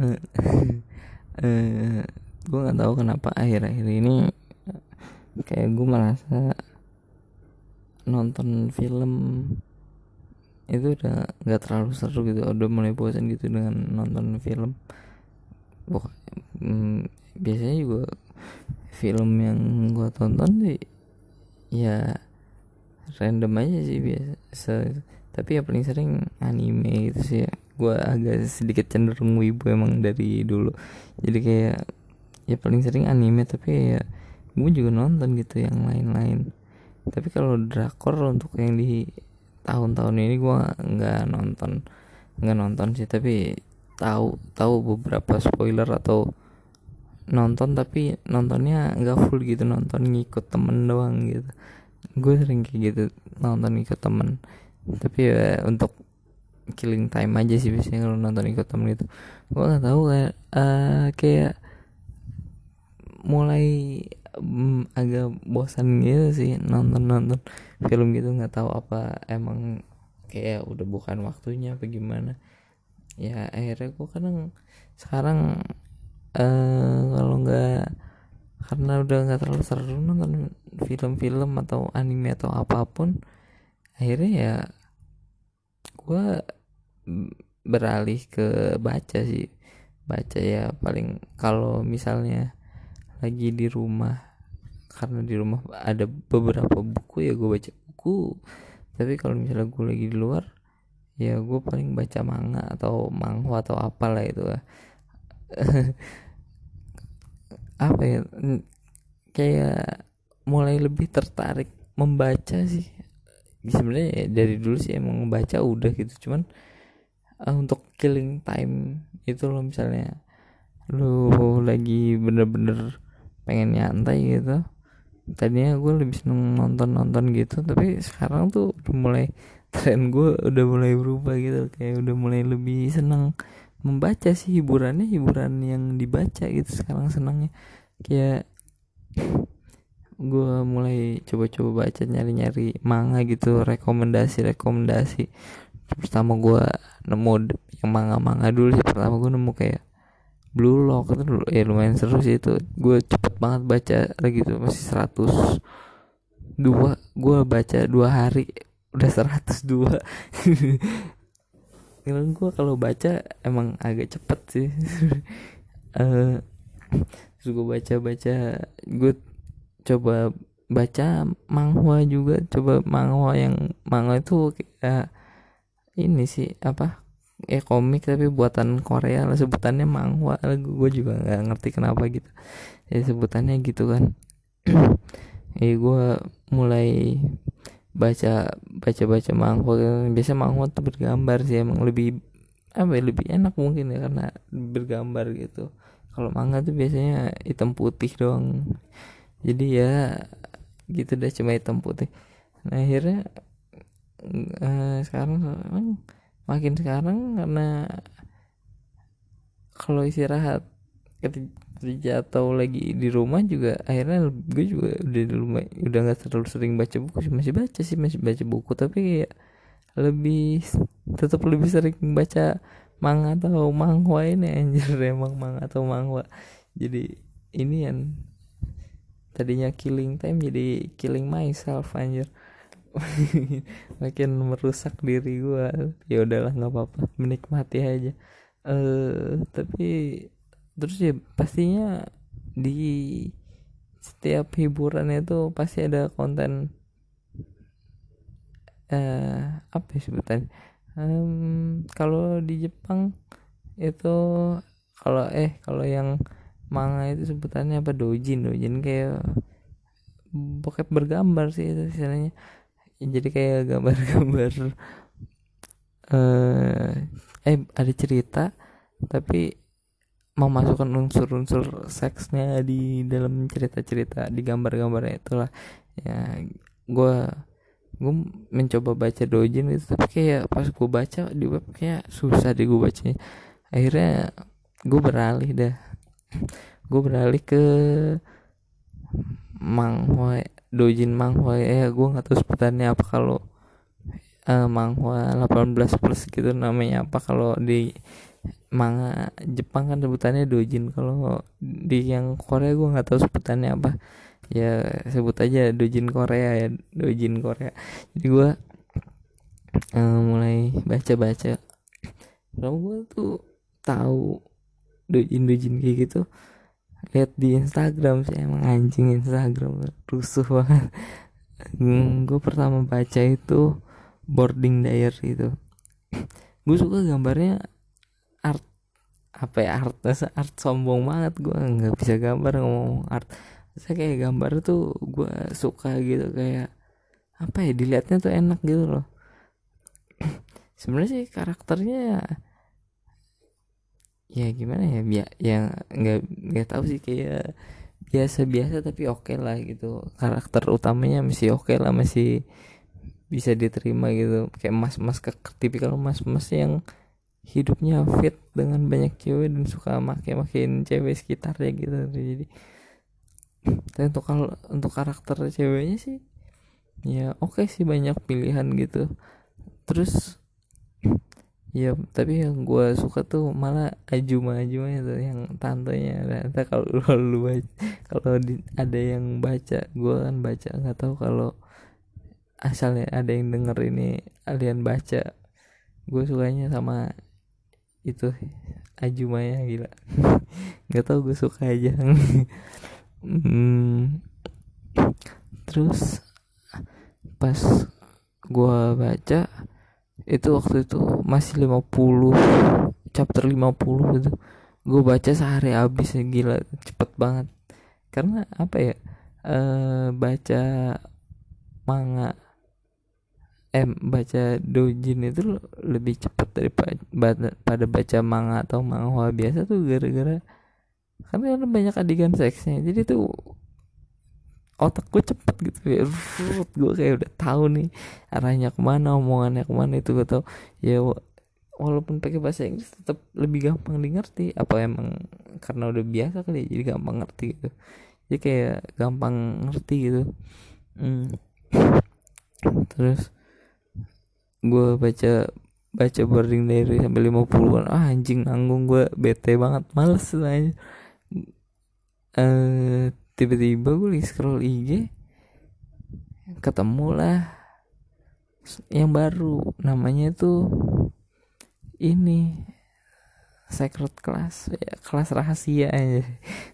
uh, uh, gue nggak tahu kenapa akhir-akhir ini kayak gue merasa nonton film itu udah nggak terlalu seru gitu udah mulai bosan gitu dengan nonton film. Bukan, hmm, biasanya juga film yang gue tonton sih ya random aja sih biasa tapi ya paling sering anime gitu sih ya gue agak sedikit cenderung wibu emang dari dulu. Jadi kayak ya paling sering anime tapi ya gue juga nonton gitu yang lain-lain. Tapi kalau drakor untuk yang di tahun-tahun ini gue nggak nonton nggak nonton sih. Tapi tahu tahu beberapa spoiler atau nonton tapi nontonnya nggak full gitu. Nonton ngikut temen doang gitu. Gue sering kayak gitu nonton ikut temen. Tapi ya untuk killing time aja sih biasanya kalau nonton ikut temen gitu. Gue nggak tahu kayak uh, kayak mulai um, agak bosan gitu sih nonton nonton film gitu nggak tahu apa emang kayak udah bukan waktunya apa gimana. Ya akhirnya gue kadang sekarang uh, kalau nggak karena udah nggak terlalu seru nonton film-film atau anime atau apa pun akhirnya ya gue beralih ke baca sih. Baca ya paling kalau misalnya lagi di rumah karena di rumah ada beberapa buku ya gue baca buku. Tapi kalau misalnya gue lagi di luar ya gue paling baca manga atau manhwa atau apalah itu apa ya? Kayak mulai lebih tertarik membaca sih sebenarnya ya dari dulu sih emang membaca udah gitu. Cuman uh, untuk killing time itu loh misalnya lu lagi bener-bener pengen nyantai gitu tadinya gue lebih seneng nonton nonton gitu tapi sekarang tuh udah mulai tren gue udah mulai berubah gitu kayak udah mulai lebih seneng membaca sih hiburannya hiburan yang dibaca gitu sekarang senangnya. Kayak gue mulai coba-coba baca nyari-nyari manga gitu rekomendasi-rekomendasi. Pertama gue nemu yang manga-manga dulu sih. Pertama gue nemu kayak Blue Lock itu dulu. Ya lumayan seru sih itu. Gue cepet banget baca lagi tuh masih 100 dua. Gue baca dua hari udah 102 karena gue kalau baca emang agak cepet sih. Uh, terus gue baca baca gue coba baca manhwa juga coba manhwa yang manhwa itu kayak ini sih apa eh komik tapi buatan Korea lah sebutannya manhwa gue juga nggak ngerti kenapa gitu. Ya sebutannya gitu kan. Eh gue mulai baca baca baca mangkok biasa mangkok tuh bergambar sih emang lebih apa ya, lebih enak mungkin ya karena bergambar gitu. Kalau manga tuh biasanya hitam putih doang jadi ya gitu deh cuma hitam putih. Nah akhirnya uh, sekarang makin sekarang karena kalau istirahat kerja atau lagi di rumah juga akhirnya gue juga udah di rumah udah nggak terlalu sering baca buku sih. Masih baca sih masih baca buku tapi kayak lebih tetap lebih sering baca manga atau manhwa ini anjir emang manga atau manhwa. Jadi ini yang tadinya killing time jadi killing myself anjir. Makin merusak diri gue ya udahlah nggak apa-apa. Menikmati aja. Eh uh, tapi terus ya pastinya di setiap hiburan itu pasti ada konten eh apa ya sebutan? Um, kalau di Jepang itu kalau eh kalau yang manga itu sebutannya apa? Dojin. Dojin kayak bokep bergambar sih itu istilahnya. Jadi kayak gambar-gambar eh eh ada cerita tapi memasukkan unsur-unsur seksnya di dalam cerita-cerita di gambar-gambarnya itulah. Ya gue gue mencoba baca dojin itu tapi kayak pas gue baca di web kayak susah deh gue bacanya. Akhirnya gue beralih dah gue beralih ke manghwa dojin manghwa ya gue nggak tahu sebutannya apa kalau uh, manghwa 18 plus gitu namanya apa. Kalau di manga Jepang kan sebutannya dojin. Kalau di yang Korea gue nggak tahu sebutannya apa. Ya sebut aja dojin Korea ya dojin Korea. Jadi gue uh, mulai baca-baca. Kalau gue tuh tahu dojin dojin kayak gitu lihat di Instagram sih emang anjing Instagram rusuh banget. Hmm, gue pertama baca itu boarding diary itu. Gue suka gambarnya art apa ya art art sombong banget gue nggak bisa gambar ngomong art. Saya kayak gambar tuh gue suka gitu kayak apa ya dilihatnya tuh enak gitu loh. Sebenarnya sih karakternya ya, gimana ya? Biar yang nggak nggak tahu sih kayak biasa-biasa tapi oke okay lah gitu. Karakter utamanya masih oke okay lah masih bisa diterima gitu. Kayak mas-mas ke tipikal mas-mas yang hidupnya fit dengan banyak cewek dan suka make-makin cewek sekitarnya gitu. Jadi tapi untuk kalau untuk karakter ceweknya sih ya oke okay sih banyak pilihan gitu. Terus ya tapi yang gue suka tuh malah Ajuma Ajuma itu yang tantenya. Nanti kalau lu, kalau ada yang baca gue kan baca nggak tahu kalau asalnya ada yang denger ini kalian baca. Gue sukanya sama itu Ajuma ya gila. Nggak tahu gue suka aja. Hmm, terus pas gue baca itu waktu itu masih 50 chapter 50 gitu. Gue baca sehari habis ya gila cepet banget. Karena apa ya e, baca manga eh baca dojin itu lebih cepat daripada baca manga atau manhwa biasa tuh gara-gara karena banyak adegan seksnya. Jadi tuh otak gue cepet gitu ya. Gue kayak udah tahu nih arahnya ke mana omongannya ke mana itu gue tau ya walaupun pakai bahasa Inggris tetap lebih gampang di ngerti apa emang karena udah biasa kali ya, jadi gampang ngerti gitu. Jadi kayak gampang ngerti gitu. Hmm. terus gue baca baca boarding diary sampai 50 an ah anjing nanggung gue bete banget males aja uh, tiba-tiba gue lagi scroll IG ketemu lah yang baru. Namanya tuh ini secret class. Ya, kelas rahasia aja.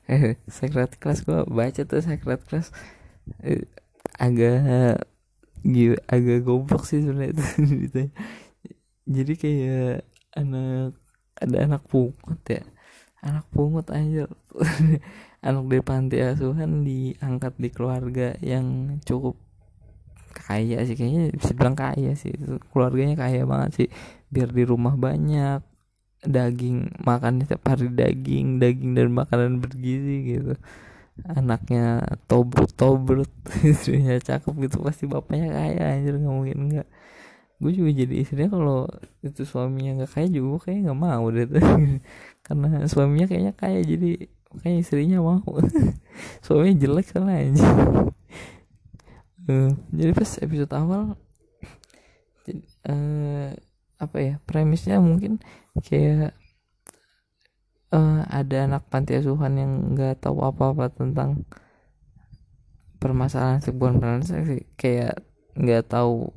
Secret class gue baca tuh secret class. Eh, agak agak goblok sih sebenarnya itu. Jadi kayak anak ada anak pungut ya anak pungut aja anak dari panti asuhan diangkat di keluarga yang cukup kaya sih. Kayaknya bisa bilang kaya sih. Keluarganya kaya banget sih. Biar di rumah banyak daging makan setiap hari daging daging dan makanan bergizi gitu. Anaknya tobrut tobrut istrinya cakep gitu pasti bapaknya kaya anjir nggak. mungkin enggak gue juga jadi istrinya kalau itu suaminya nggak kaya juga kayak nggak mau deh karena suaminya kayaknya kaya jadi kayak istrinya mau. Suaminya jelek sana aja uh, jadi pas episode awal uh, apa ya premisnya mungkin kayak uh, ada anak panti asuhan yang nggak tahu apa-apa tentang permasalahan sebuah permasalahan kayak nggak tahu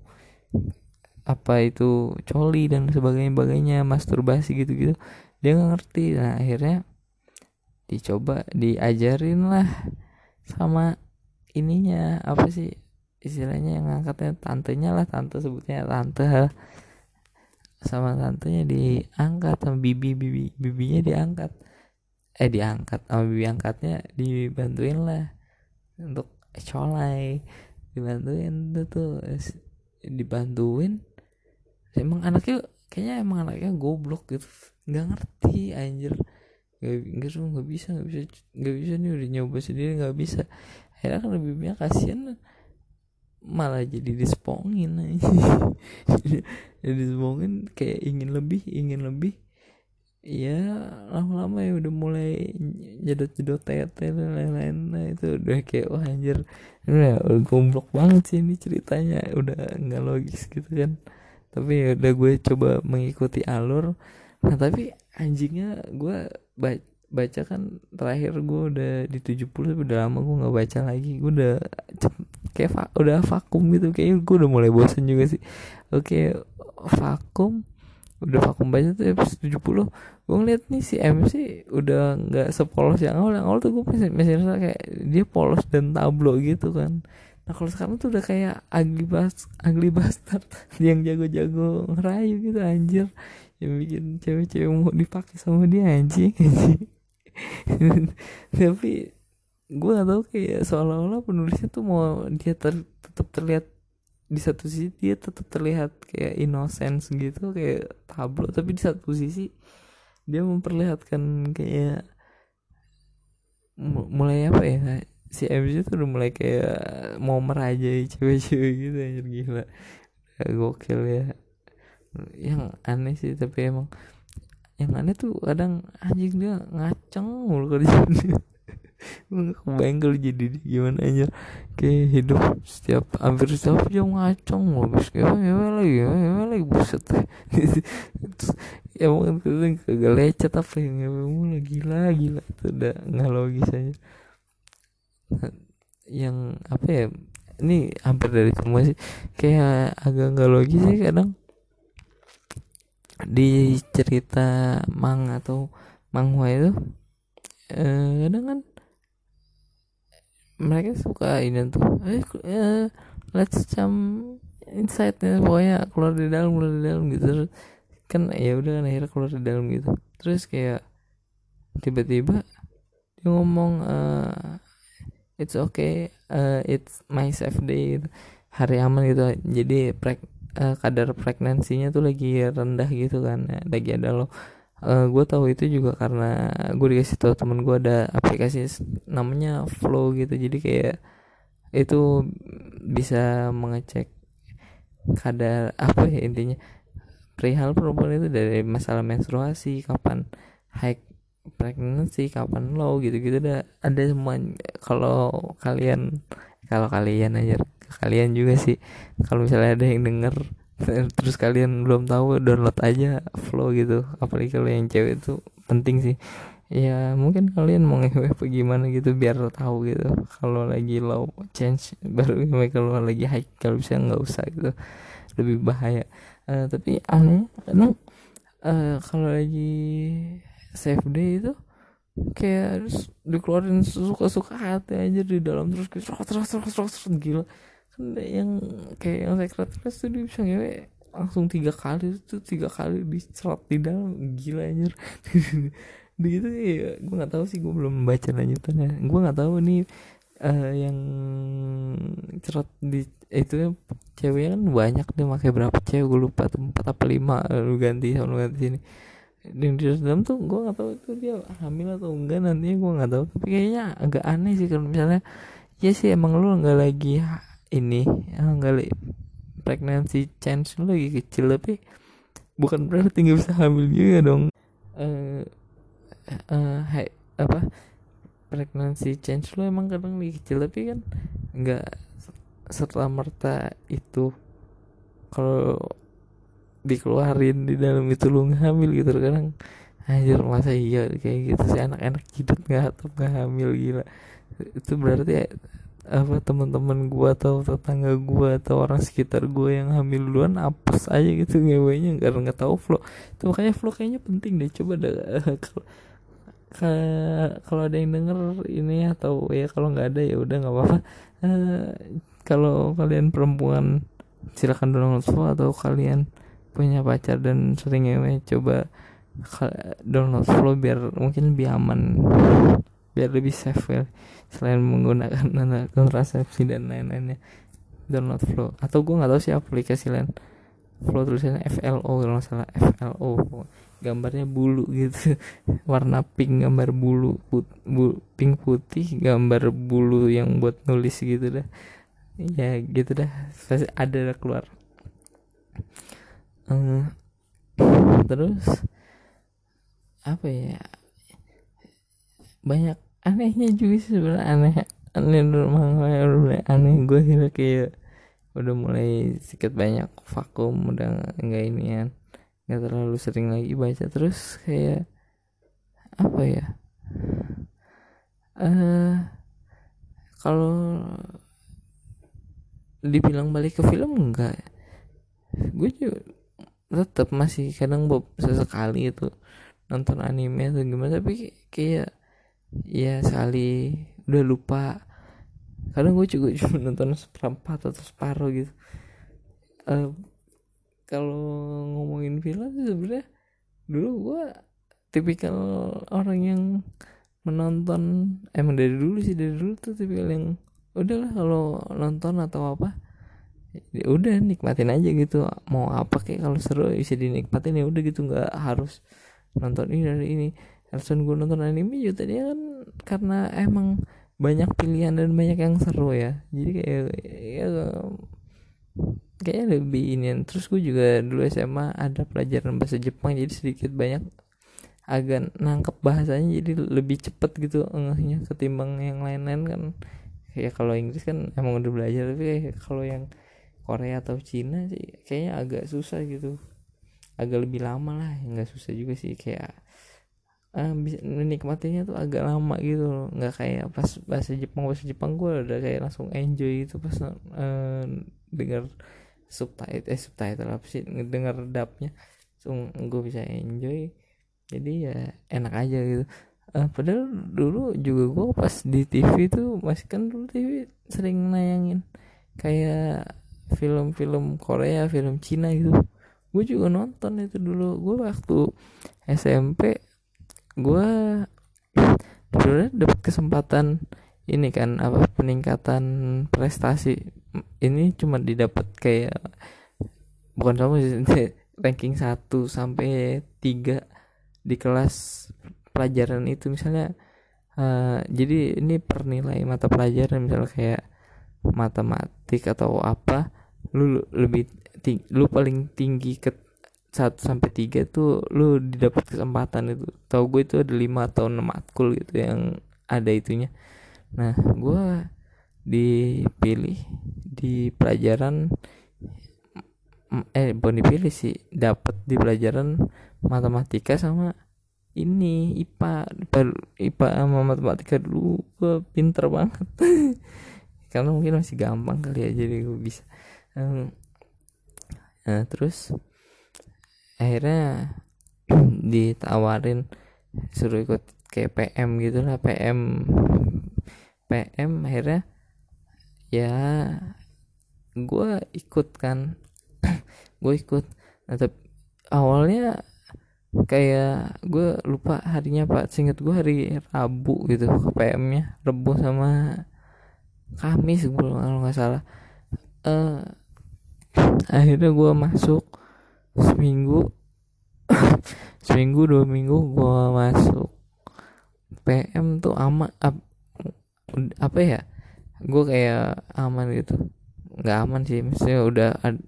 apa itu coli dan sebagainya sebagainya masturbasi gitu gitu dia nggak ngerti. Nah akhirnya dicoba diajarin lah sama ininya apa sih istilahnya yang ngangkatnya tantenya lah tante sebutnya tante. Sama tantenya diangkat sama bibi bibi bibinya diangkat. Eh diangkat sama bibi angkatnya dibantuin lah untuk colai. Dibantuin tuh tuh dibantuin emang anaknya kayaknya emang anaknya goblok gitu. Nggak ngerti anjir. Nggak nggak bisa nggak bisa nggak bisa nih udah nyoba sendiri nggak bisa. Akhirnya kan lebih banyak kasihan malah jadi dispongin jadi dispongin kayak ingin lebih ingin lebih. Ya lama-lama ya udah mulai jedot-jedot tete dan lain-lain. Nah itu udah kayak wah anjir. Udah goblok banget sih ini ceritanya. Udah nggak logis gitu kan tapi ya udah gue coba mengikuti alur. Nah tapi anjingnya gue baca kan terakhir gue udah di 70 tapi udah lama gue nggak baca lagi. Gue udah kayak va udah vakum gitu. Kayak gue udah mulai bosan juga sih. Oke vakum udah vakum baca tuh episode 70 gue ngeliat nih si MC udah nggak sepolos yang awal. Yang awal tuh gue masih masih kayak dia polos dan tablo gitu kan nah kalau sekarang tuh udah kayak ugly bas ugly bastard. Yang jago-jago ngerayu gitu anjir. Yang bikin cewek-cewek mau dipakai sama dia anjing. Tapi gue gak tau kayak seolah-olah penulisnya tuh mau dia ter tetap terlihat di satu sisi dia tetap terlihat kayak innocence gitu kayak tablo tapi di satu sisi dia memperlihatkan kayak mulai apa ya si MC tuh udah mulai kayak mau merajai cewek-cewek gitu anjir gila. Ya, gokil ya. Yang aneh sih tapi emang yang aneh tuh kadang anjing dia ngaceng mulu kerjaan dia kebayang kalau jadi dia gimana aja kayak hidup setiap hampir setiap jam ngaceng mulu. Terus kayak ya lagi ya lagi buset. Terus mungkin kadang kagak lecet apa yang mulu. Gila gila. Itu udah nggak logis aja yang apa ya ini hampir dari semua sih. Kayak agak nggak logis sih kadang. Di cerita mang atau manghwa itu eh, kadang kan mereka suka ini tuh. Eh, eh let's jump inside nih pokoknya keluar di dalam keluar di dalam gitu. Kan ya udah kan akhirnya keluar di dalam gitu. Terus kayak tiba-tiba dia ngomong uh, it's okay uh, it's my safe day. Hari aman gitu. Jadi prek uh, kadar pregnansinya tuh lagi rendah gitu kan. Lagi ada lo uh, gue tahu itu juga karena gue dikasih tahu temen gue ada aplikasi namanya Flow gitu. Jadi kayak itu bisa mengecek kadar apa ya intinya perihal perempuan itu dari masalah menstruasi kapan high pregnancy kapan low gitu-gitu ada ada semua kalau kalian kalau kalian aja kalian juga sih. Kalau misalnya ada yang denger terus kalian belum tahu download aja flow gitu. Apalagi kalau yang cewek itu penting sih. Ya mungkin kalian mau ngewe apa gimana gitu biar tahu gitu. Kalau lagi low change baru ngewe kalau lagi high kalau bisa nggak usah gitu. Lebih bahaya. Uh, tapi aneh kadang uh, kalau lagi safe day itu kayak harus dikeluarin suka-suka hati aja di dalam terus kayak terus terus terus terus, gila. Kan yang kayak yang sekretaris tuh dia bisa ngewe langsung tiga kali itu tiga kali diserot di dalam gila aja begitu ya gue nggak tahu sih gue belum membaca lanjutannya. Gue nggak tahu nih uh, yang cerot di itu ya ceweknya kan banyak dia pakai berapa cewek gue lupa tuh empat apa lima lu ganti sama lu ganti sini dan di dalam tuh gue nggak tahu itu dia hamil atau enggak nantinya gue nggak tahu. Tapi kayaknya agak aneh sih kalau misalnya ya sih emang lu nggak lagi ini nggak lagi pregnancy chance lu lagi kecil tapi bukan berarti nggak bisa hamil juga dong. Eh uh, uh, apa pregnancy change lu emang kadang lagi kecil tapi kan nggak setelah merta itu. Kalau dikeluarin di dalam itu lu hamil gitu. Kadang anjir masa iya kayak gitu sih. Anak-anak hidup nggak atau nggak hamil gila. Itu berarti apa teman-teman gua atau tetangga gua atau orang sekitar gua yang hamil duluan apes aja gitu ngewenya karena nggak tahu flow. Itu makanya flow kayaknya penting deh. Coba deh kalau ada yang denger ini atau ya kalau nggak ada ya udah nggak apa-apa. Uh, kalau kalian perempuan silakan download flow atau kalian punya pacar dan sering coba download flow biar mungkin lebih aman biar lebih safe ya selain menggunakan kontrasepsi dan lain-lainnya. Download flow. Atau gue nggak tahu sih aplikasi lain. Flow tulisannya FLO kalau nggak salah FLO gambarnya bulu gitu. Warna pink gambar bulu put, bu, pink putih gambar bulu yang buat nulis gitu dah. Ya gitu dah. Ada keluar uh, terus apa ya? Banyak anehnya juga sih sebenarnya aneh aneh aneh aneh gue kira kayak udah mulai sedikit banyak vakum udah enggak ini ya nggak terlalu sering lagi baca. Terus kayak apa ya? Eh uh, kalau dibilang balik ke film enggak gue juga tetap masih kadang bob sesekali itu nonton anime atau gimana tapi kayak ya sekali udah lupa. Kadang gue juga cuma nonton seperempat atau separuh gitu. Uh, kalau ngomongin film sebenarnya dulu gue tipikal orang yang menonton emang dari dulu sih dari dulu tuh tipikal yang udahlah kalau nonton atau apa ya udah nikmatin aja gitu. Mau apa kayak kalau seru bisa dinikmatin. Ya udah gitu nggak harus nonton ini dari ini. Alasan gue nonton anime juga tadi kan karena emang banyak pilihan dan banyak yang seru ya. Jadi kayak ya kayaknya lebih ini. Terus gue juga dulu SMA ada pelajaran bahasa Jepang jadi sedikit banyak agak nangkep bahasanya jadi lebih cepet gitu ngehnya ketimbang yang lain-lain kan. Ya kalau Inggris kan emang udah belajar tapi kalau yang Korea atau Cina sih kayaknya agak susah gitu. Agak lebih lama lah nggak susah juga sih kayak uh, bisa menikmatinya tuh agak lama gitu nggak kayak pas bahasa Jepang bahasa Jepang gue udah kayak langsung enjoy gitu pas uh, dengar subtitle eh subtitle apa sih dengar dubnya. Langsung gue bisa enjoy jadi ya enak aja gitu. Uh, padahal dulu juga gue pas di TV tuh masih kan dulu TV sering nayangin. Kayak film-film Korea film Cina gitu. Gue juga nonton itu dulu. Gue waktu SMP gue sebenarnya dapat kesempatan ini kan apa peningkatan prestasi. Ini cuma didapat kayak bukan sama sih ranking 1 sampai 3 di kelas pelajaran itu. Misalnya uh, jadi ini pernilai mata pelajaran. Misalnya kayak matematik atau apa lu lebih tinggi, lu paling tinggi ke satu sampai tiga tuh lu didapat kesempatan itu. Tau gue itu ada lima atau enam matkul gitu yang ada itunya. Nah gue dipilih di pelajaran eh bukan dipilih sih dapat di pelajaran matematika sama ini IPA IPA sama matematika dulu gue pinter banget. Karena mungkin masih gampang kali ya jadi gue bisa nah terus akhirnya ditawarin suruh ikut kayak PM gitu lah PM PM akhirnya ya gue ikut kan. Gue ikut. Nah, tapi awalnya kayak gue lupa harinya pak. Singkat gue hari Rabu gitu ke PM nya Rabu sama Kamis gue kalau nggak salah. Uh, akhirnya gue masuk seminggu. Seminggu dua minggu gue masuk PM tuh aman ap, apa ya? Gue kayak aman gitu. Nggak aman sih maksudnya udah ad,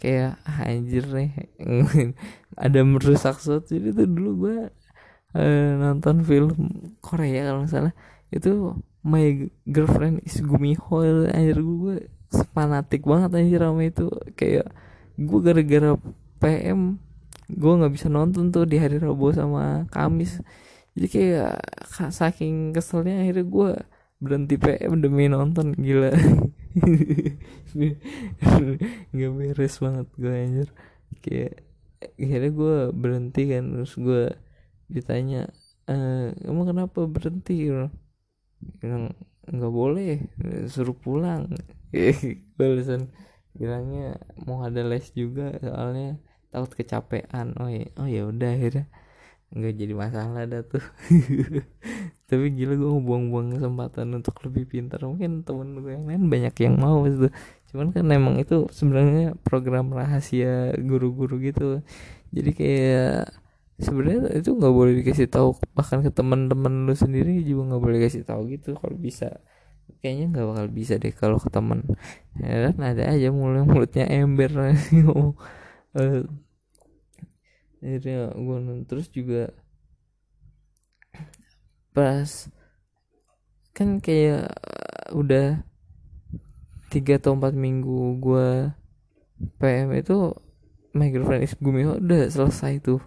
kayak anjir nih. Ada merusak sesuatu. Jadi tuh dulu gue uh, nonton film Korea kalau salah. Itu My Girlfriend is Gumiho anjir. Gue fanatik banget anjir sama itu. Kayak gue gara-gara PM gue nggak bisa nonton tuh di hari Rabu sama Kamis. Jadi kayak saking keselnya akhirnya gue berhenti PM demi nonton gila. Nggak beres banget gue anjir. Kayak akhirnya gue berhenti kan terus gue ditanya e, kamu kenapa berhenti? Bilang nggak boleh suruh pulang. Balasan bilangnya mau ada les juga soalnya takut kecapean. Oh ya oh ya udah akhirnya nggak jadi masalah dah tuh. Tapi gila gue buang-buang kesempatan untuk lebih pintar. Mungkin temen gue yang lain banyak yang mau itu cuman kan emang itu sebenarnya program rahasia guru-guru gitu. Jadi kayak sebenarnya itu nggak boleh dikasih tahu bahkan ke teman-teman lu sendiri juga nggak boleh kasih tahu gitu kalau bisa. Kayaknya nggak bakal bisa deh kalau ke teman. Ya kan ada aja mulut mulutnya ember. Uh, akhirnya gue terus juga pas kan kayak udah tiga atau empat minggu gue PM itu My Girlfriend is Gumiho udah selesai tuh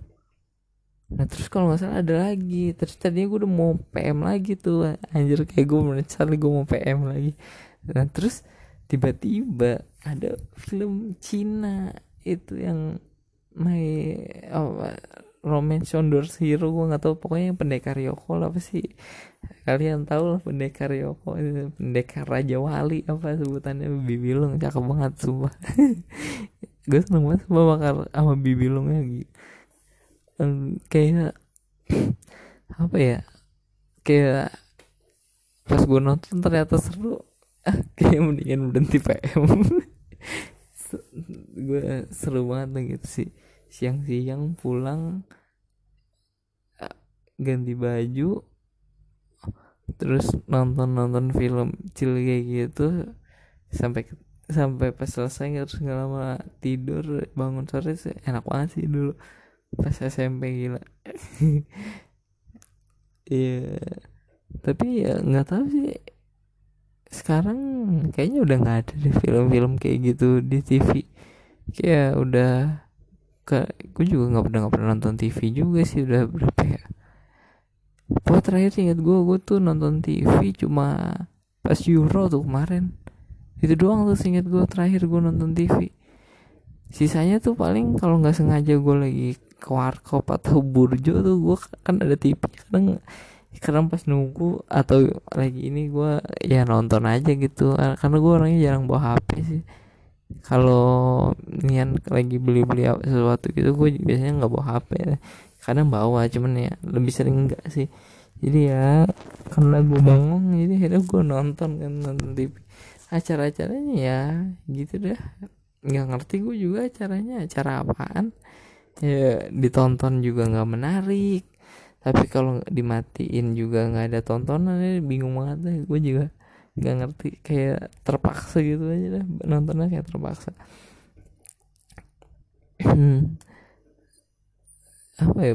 Nah terus kalau nggak salah ada lagi. Terus tadinya gue udah mau PM lagi tuh. Anjir kayak gue mencari gue mau PM lagi. Nah terus tiba-tiba ada film Cina Itu yang My oh, Romance Shoulders Hero gue nggak tahu. Pokoknya yang pendekar Yoko lah apa sih? Kalian tahu lah pendekar Yoko pendekar Raja Wali apa sebutannya? Bibilung cakep banget sumpah. Gue seneng banget sama bakar sama Bibilungnya gitu kayak apa ya? Kayak pas gue nonton ternyata seru. Ah kayak mendingan berhenti PM gue seru banget gitu sih. Siang-siang pulang ganti baju terus nonton nonton film chill kayak gitu. Sampai sampai pas selesai terus nggak lama tidur bangun sore sih enak banget sih dulu pas SMP gila. Iya. Tapi ya nggak tahu sih. Sekarang kayaknya udah nggak ada deh film-film kayak gitu di TV kayak udah ke gue juga nggak pernah nggak pernah nonton TV juga sih udah berapa ya. Pokoknya terakhir inget gue gue tuh nonton TV cuma pas Euro tuh kemarin. Itu doang tuh inget gue terakhir gue nonton TV sisanya tuh paling kalau nggak sengaja gue lagi warkop atau burjo tuh gue kan ada TV kadang kadang pas nunggu atau lagi ini gue ya nonton aja gitu. Karena gue orangnya jarang bawa HP sih. Kalau nian lagi beli-beli sesuatu gitu gue biasanya nggak bawa HP kadang bawa cuman ya lebih sering enggak sih. Jadi ya karena gue bangun jadi akhirnya gue nonton kan nonton TV acara-acaranya ya gitu dah. Nggak ngerti gue juga acaranya acara apaan ya ditonton juga nggak menarik. Tapi kalau dimatiin juga nggak ada tontonan ya bingung banget deh. Gue juga nggak ngerti kayak terpaksa gitu aja dah nontonnya kayak terpaksa. Hmm. apa ya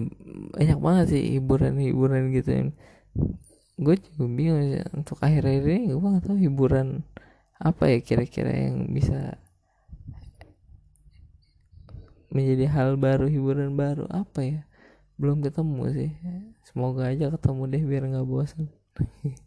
banyak banget sih hiburan-hiburan gitu yang gue juga bingung sih. Untuk akhir-akhir ini gue gak tahu hiburan apa ya kira-kira yang bisa menjadi hal baru hiburan baru apa ya? Belum ketemu sih. Semoga aja ketemu deh biar nggak bosan